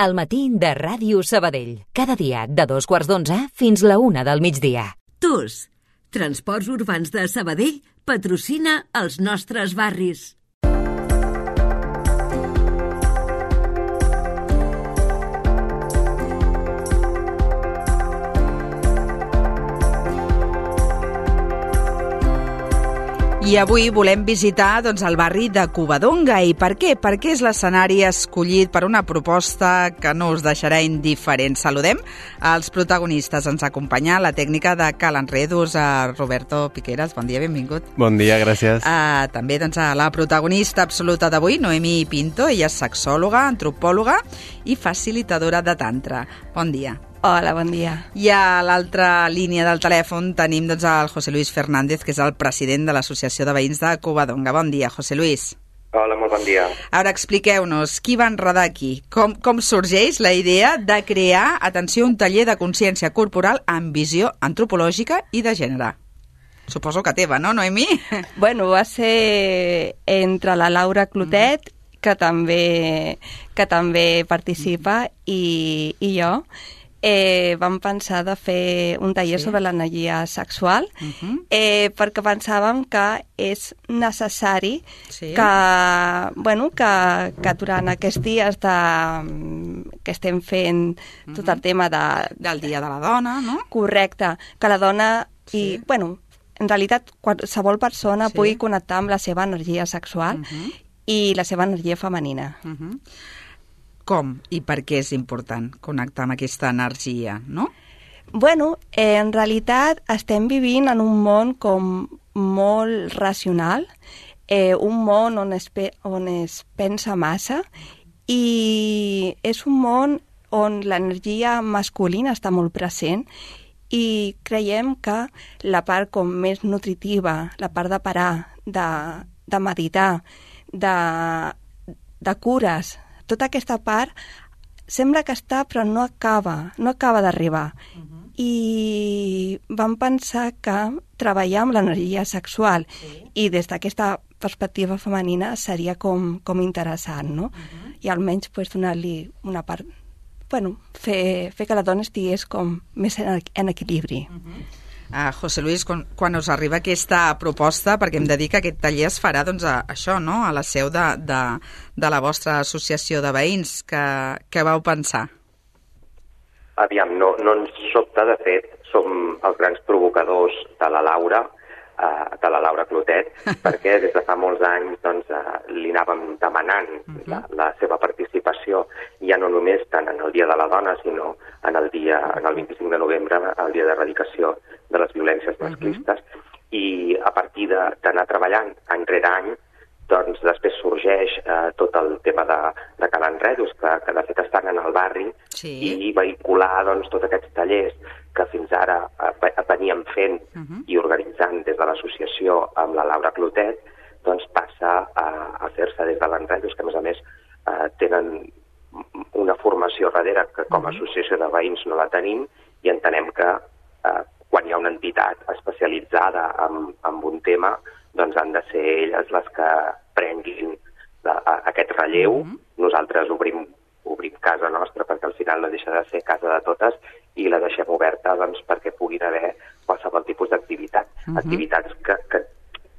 El matí de Ràdio Sabadell. Cada dia de dos quarts d'onze fins la una del migdia. TUS, Transports Urbans de Sabadell, patrocina els nostres barris. I avui volem visitar doncs, el barri de Covadonga. I per què? Perquè és l'escenari escollit per una proposta que no us deixarà indiferents. Saludem els protagonistes. Ens acompanya la tècnica de Cal Enredos, a Roberto Piqueras. Bon dia, benvingut. Bon dia, gràcies. Uh, també doncs, a la protagonista absoluta d'avui, Noemi Pinto. Ella és sexòloga, antropòloga i facilitadora de tantra. Bon dia. Hola, bon dia. I a l'altra línia del telèfon tenim doncs, el José Luis Fernández, que és el president de l'Associació de Veïns de Covadonga. Bon dia, José Luis. Hola, molt bon dia. Ara expliqueu-nos, qui va enredar aquí? Com, com sorgeix la idea de crear, atenció, un taller de consciència corporal amb visió antropològica i de gènere? Suposo que teva, no, Noemi? Bueno, va ser entre la Laura Clotet, mm. que també, que també participa, i, i jo, eh, vam pensar de fer un taller sí. sobre l'energia sexual uh -huh. eh, perquè pensàvem que és necessari sí. que, bueno, que, que durant aquests dies de, que estem fent uh -huh. tot el tema de... Del Dia de la Dona, no? Correcte, que la dona... Sí. I, bueno, en realitat, qualsevol persona sí. pugui connectar amb la seva energia sexual uh -huh. i la seva energia femenina. Uh -huh com i per què és important connectar amb aquesta energia, no? Bueno, eh, en realitat estem vivint en un món com molt racional, eh, un món on es, on es pensa massa i és un món on l'energia masculina està molt present i creiem que la part com més nutritiva, la part de parar, de, de meditar, de, de cures, tota aquesta part sembla que està però no acaba, no acaba d'arribar. Uh -huh. I vam pensar que treballar amb l'energia sexual sí. i des d'aquesta perspectiva femenina seria com, com interessant, no? Uh -huh. I almenys pues, donar-li una part... Bueno, fer, fer que la dona estigués com més en, en equilibri. Uh -huh. Uh, José Luis, quan, quan us arriba aquesta proposta, perquè em de dir que aquest taller es farà doncs, a, això, no? a la seu de, de, de la vostra associació de veïns, que, que vau pensar? Aviam, no, no ens sobta, de fet, som els grans provocadors de la Laura, uh, de la Laura Clotet, perquè des de fa molts anys doncs, uh, li anàvem demanant uh -huh. la, la seva participació, ja no només tant en el Dia de la Dona, sinó en el dia, en el 25 de novembre, el Dia d'Erradicació de les Violències Masclistes, uh -huh. i a partir d'anar treballant any rere any, doncs després sorgeix eh, tot el tema de, de Calanredos, que, que de fet estan en el barri, sí. i vehicular doncs, tots aquests tallers que fins ara eh, veníem fent uh -huh. i organitzant des de l'associació amb la Laura Clotet, doncs passa a, a fer-se des de l'Enredos, que a més a més eh, tenen una formació darrere que com a veïns no la tenim i entenem que eh, quan hi ha una entitat especialitzada en, en un tema, doncs han de ser elles les que prenguin la, a, aquest relleu. Mm -hmm. Nosaltres obrim, obrim casa nostra perquè al final no deixa de ser casa de totes i la deixem oberta doncs, perquè puguin haver qualsevol tipus d'activitat. Mm -hmm. Activitats que, que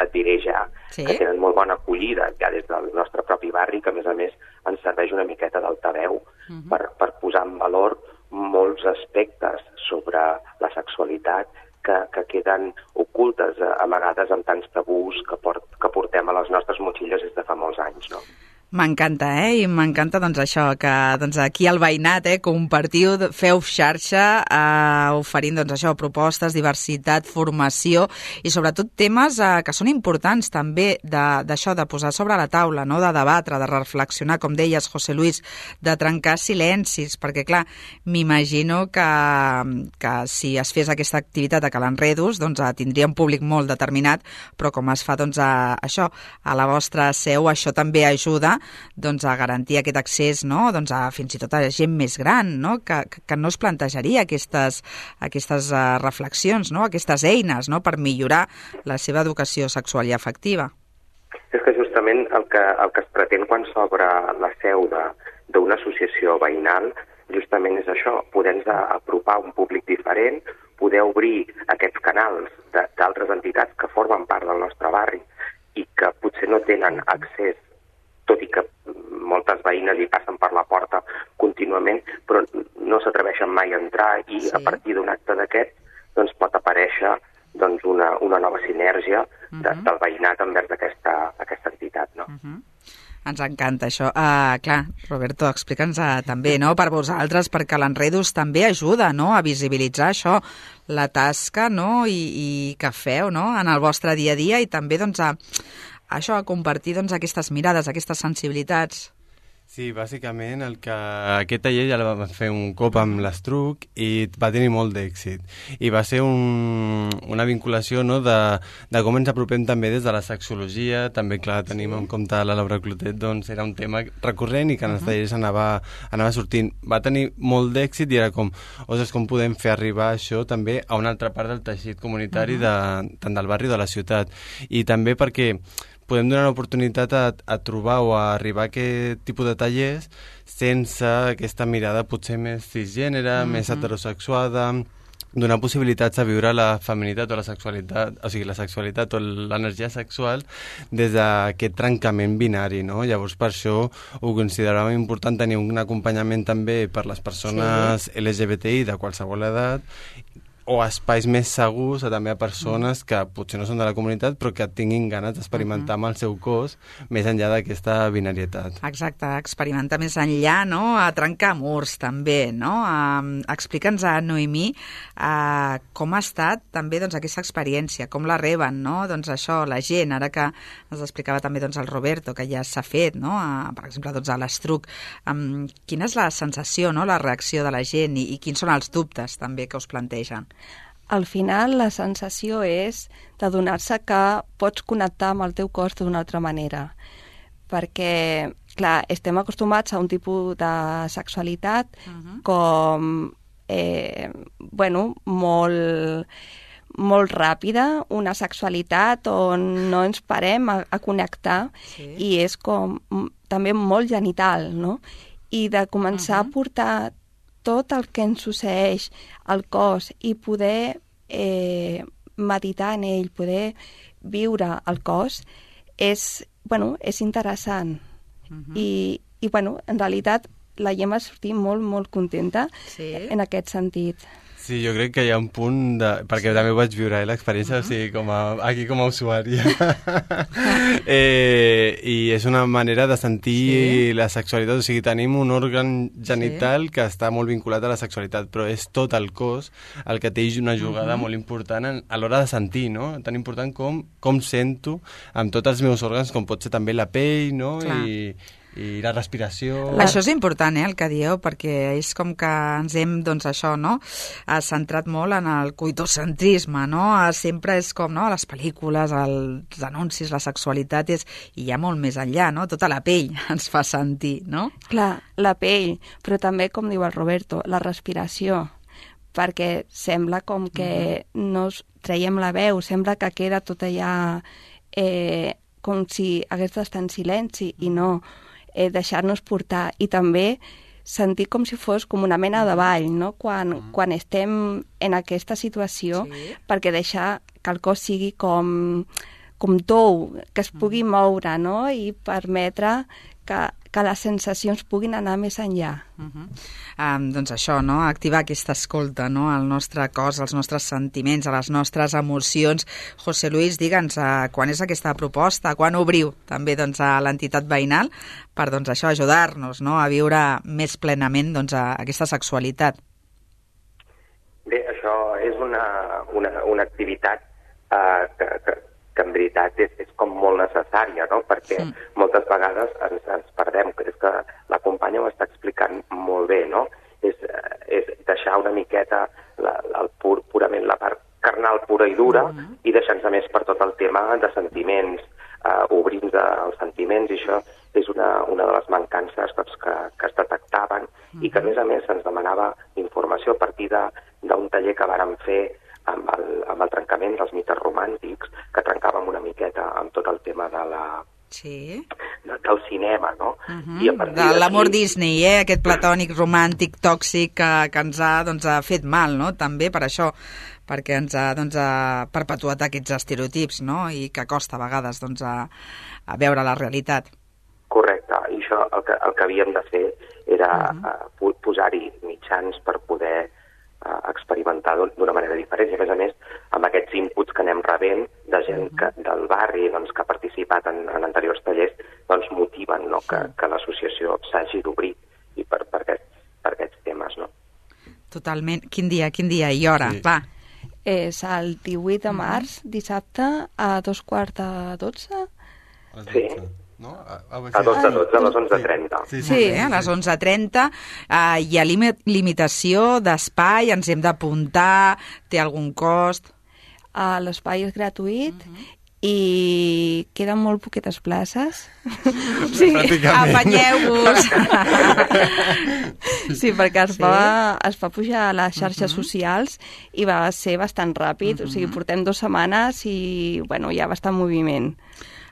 et diré ja, sí. que tenen molt bona acollida ja des del nostre propi barri, que a més a més ens serveix una miqueta d'altaveu uh mhm. -huh. per, per posar en valor molts aspectes sobre la sexualitat que, que queden ocultes, amagades amb tants tabús que, port, que portem a les nostres motxilles des de fa molts anys. No? M'encanta, eh? I m'encanta doncs, això, que doncs, aquí al veïnat eh, compartiu, feu xarxa eh, oferint doncs, això, propostes, diversitat, formació i sobretot temes eh, que són importants també d'això, de, de posar sobre la taula, no? de debatre, de reflexionar, com deies, José Luis, de trencar silencis, perquè clar, m'imagino que, que si es fes aquesta activitat a Calanredos, doncs eh, tindria un públic molt determinat, però com es fa doncs, a, això, a la vostra seu, això també ajuda doncs, a garantir aquest accés no? doncs a, fins i tot a gent més gran no? que, que no es plantejaria aquestes, aquestes uh, reflexions, no? aquestes eines no? per millorar la seva educació sexual i afectiva. És que justament el que, el que es pretén quan s'obre la seu d'una associació veïnal justament és això, poder-nos apropar un públic diferent, poder obrir aquests canals d'altres entitats que formen part del nostre barri i que potser no tenen accés tot i que moltes veïnes hi passen per la porta contínuament, però no s'atreveixen mai a entrar i Sí. a partir d'un acte d'aquest doncs, pot aparèixer doncs, una, una nova sinergia de, Mhm. del veïnat envers aquesta, aquesta entitat. No? Mhm. Ens encanta això. Uh, clar, Roberto, explica'ns uh, també, no?, per vosaltres, perquè l'Enredos també ajuda, no?, a visibilitzar això, la tasca, no?, i, i que feu, no?, en el vostre dia a dia i també, doncs, a, això, a compartir, doncs, aquestes mirades, aquestes sensibilitats. Sí, bàsicament el que aquest taller ja el vam fer un cop amb l'Estruc i va tenir molt d'èxit. I va ser un, una vinculació no, de, de com ens apropem també des de la sexologia, també, clar, tenim en compte la Laura Clotet, doncs era un tema recurrent i que en els tallers anava, anava sortint. Va tenir molt d'èxit i era com, ostres, com podem fer arribar això també a una altra part del teixit comunitari de, tant del barri o de la ciutat. I també perquè podem donar l'oportunitat a, a trobar o a arribar a aquest tipus de tallers sense aquesta mirada potser més cisgènere, més heterosexuada, donar possibilitats a viure la feminitat o la sexualitat, o sigui, la sexualitat o l'energia sexual des d'aquest trencament binari, no? Llavors, per això ho consideràvem important tenir un acompanyament també per les persones sí. LGBTI de qualsevol edat o espais més segurs a també a persones que potser no són de la comunitat però que tinguin ganes d'experimentar amb el seu cos més enllà d'aquesta binarietat. Exacte, experimentar més enllà, no?, a trencar murs també, no? Uh, Explica'ns a Noemí uh, com ha estat també doncs, aquesta experiència, com la reben, no? Doncs això, la gent, ara que ens explicava també doncs, el Roberto, que ja s'ha fet, no? Uh, per exemple, doncs, a l'Estruc. Um, quina és la sensació, no?, la reacció de la gent i, i quins són els dubtes també que us plantegen? Al final, la sensació és de donar-se que pots connectar amb el teu cos d'una altra manera. Perquè, clar, estem acostumats a un tipus de sexualitat uh -huh. com, eh, bueno, molt molt ràpida, una sexualitat on no ens parem a, a connectar Sí. i és com també molt genital, no? I de començar uh -huh. a portar tot el que ens succeeix al cos i poder eh, meditar en ell, poder viure el cos, és, bueno, és interessant. Uh -huh. I, I, bueno, en realitat, la Gemma ha sortit molt, molt contenta Sí. en aquest sentit. Sí, jo crec que hi ha un punt de... perquè també ho vaig viure, eh, l'experiència, uh -huh. o sigui, com a, aquí com a usuària. eh, I és una manera de sentir sí. la sexualitat, o sigui, tenim un òrgan genital sí. que està molt vinculat a la sexualitat, però és tot el cos el que té una jugada uh -huh. molt important en, a l'hora de sentir, no? Tan important com com sento amb tots els meus òrgans, com pot ser també la pell, no? Clar. I, i la respiració... La... Això és important, eh, el que dieu, perquè és com que ens hem, doncs això, no?, ha centrat molt en el coitocentrisme, no?, sempre és com, no?, a les pel·lícules, els anuncis, la sexualitat, és, i hi ha molt més enllà, no?, tota la pell ens fa sentir, no? Clar, la pell, però també, com diu el Roberto, la respiració, perquè sembla com que no s- traiem la veu, sembla que queda tot allà eh, com si hagués d'estar en silenci i no eh, deixar-nos portar. I també sentir com si fos com una mena de ball, no? Quan, quan estem en aquesta situació, Sí. perquè deixar que el cos sigui com, com tou, que es pugui moure, no? I permetre que, que les sensacions puguin anar més enllà. Uh -huh. um, doncs això, no? activar aquesta escolta no? al nostre cos, als nostres sentiments, a les nostres emocions. José Luis, digue'ns, uh, quan és aquesta proposta? Quan obriu també doncs, a l'entitat veïnal per doncs, això ajudar-nos no? a viure més plenament doncs, a aquesta sexualitat? Bé, això és una, una, una activitat eh, que, que, que en veritat és, és com molt necessària, no? perquè Sí. moltes vegades ens, ens perdem. És que la companya ho està explicant molt bé, no? És, eh, és deixar una miqueta la, el pur, purament la part carnal pura i dura uh -huh. i deixar-nos més per tot el tema de sentiments, eh, obrint els sentiments, i això és una, una de les mancances doncs, que, que es detectaven uh -huh. i que, a més a més, se'ns demanava informació a partir d'un taller que vàrem fer amb el, trencament dels mites romàntics, que trencàvem una miqueta amb tot el tema de la, Sí. del cinema, no? Uh -huh. I de l'amor Disney, eh? aquest platònic, romàntic, tòxic que, que ens ha, doncs, ha fet mal, no? també per això, perquè ens ha, doncs, ha perpetuat aquests estereotips no? i que costa a vegades doncs, a, a veure la realitat. Correcte, i això el que, el que havíem de fer era uh -huh. uh, posar-hi mitjans per poder experimentar d'un- d'una manera diferent. I a més a més, amb aquests inputs que anem rebent de gent que, del barri doncs, que ha participat en, en anteriors tallers, doncs motiven no? que, que l'associació s'hagi d'obrir i per, per, aquests, per aquests temes. No? Totalment. Quin dia, quin dia i hora? Sí. Va. És el 18 de març, dissabte, a dos quarts de dotze. Sí. 12, No? A, a, A dos de 12, a les 11.30. Sí, Sí, eh? a les 11.30 uh, hi ha limi limitació d'espai, ens hem d'apuntar, té algun cost... Uh, L'espai és gratuït i queden molt poquetes places. sí. Apanyeu-vos! sí, perquè es, Sí? va, es va pujar a les xarxes socials i va ser bastant ràpid. O sigui, portem dues setmanes i, bueno, hi ha bastant moviment.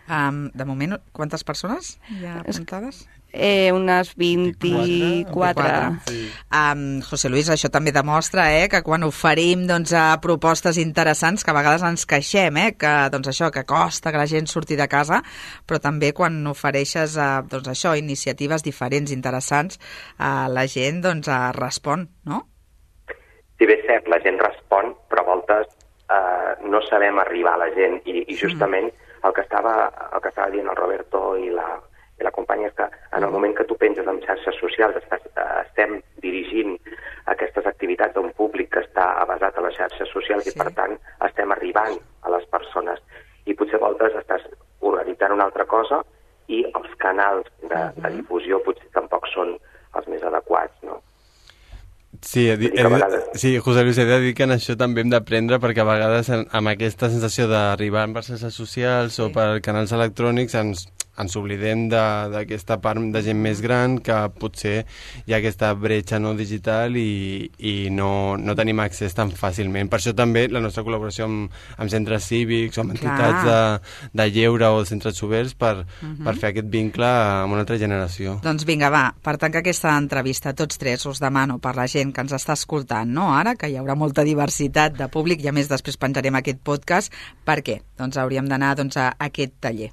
Um, de moment, quantes persones hi ha apuntades? Eh, unes 24. Sí. Um, José Luis, això també demostra eh, que quan oferim doncs, a propostes interessants, que a vegades ens queixem, eh, que, doncs, això, que costa que la gent surti de casa, però també quan ofereixes uh, doncs, això, iniciatives diferents, interessants, uh, la gent doncs, uh, respon, no? Si bé és cert, la gent respon, però a voltes eh, no sabem arribar a la gent i, i justament el que estava, el que estava dient el Roberto i la, i la companya és que en el moment que tu penges en xarxes socials estàs, estem dirigint aquestes activitats a un públic que està basat a les xarxes socials Sí. i per tant estem arribant a les persones i potser a voltes estàs organitzant una altra cosa i els canals de, de difusió potser tampoc són els més adequats, no? Sí, he, he, sí, José Luis, he de dir que en això també hem d'aprendre perquè a vegades en, amb aquesta sensació d'arribar per xarxes socials sí. o per canals electrònics ens, ens oblidem de- d'aquesta part de gent més gran que potser hi ha aquesta bretxa no digital i, i no, no tenim accés tan fàcilment. Per això també la nostra col·laboració amb, amb centres cívics o amb entitats de, de lleure o centres oberts per, per fer aquest vincle amb una altra generació. Doncs vinga, va, per tancar aquesta entrevista, tots tres us demano per la gent que ens està escoltant, no? Ara, que hi haurà molta diversitat de públic i a més després penjarem aquest podcast, per què? Doncs hauríem d'anar doncs, a aquest taller.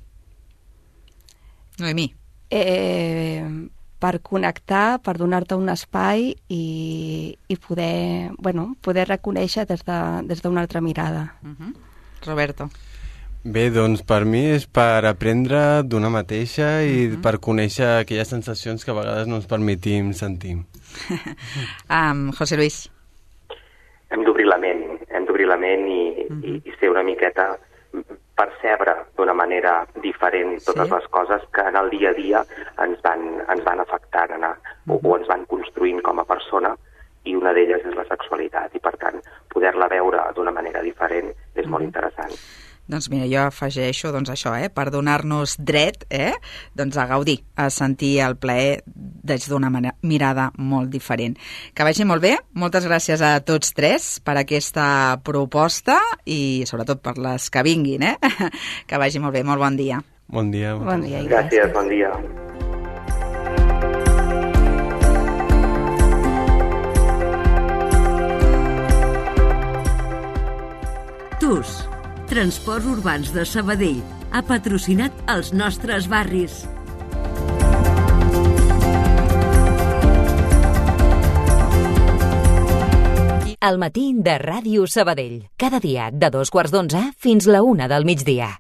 Noemí. eh, per connectar, per donar-te un espai i, i poder, bueno, poder reconèixer des d'una de, des altra mirada. Uh -huh. Roberto. Bé, doncs per mi és per aprendre d'una mateixa i uh -huh. per conèixer aquelles sensacions que a vegades no ens permetim sentir. um, José Luis. hem d'obrir la ment, hem d'obrir la ment i, uh -huh. i, i ser una miqueta percebre d'una manera diferent totes Sí. les coses que en el dia a dia ens van, ens van afectant anar, o, o ens van construint com a persona i una d'elles és la sexualitat i per tant poder-la veure d'una manera diferent és molt interessant. Doncs mira, jo afegeixo doncs això, eh, per donar-nos dret eh, doncs a gaudir, a sentir el plaer des d'una mirada molt diferent. Que vagi molt bé, moltes gràcies a tots tres per aquesta proposta i sobretot per les que vinguin, eh? Que vagi molt bé, molt bon dia. Bon dia. Bon dia i Gràcies, bon dia. TUS, Transports Urbans de Sabadell, ha patrocinat els nostres barris. El matí de Ràdio Sabadell. Cada dia de dos quarts d'onze fins la una del migdia.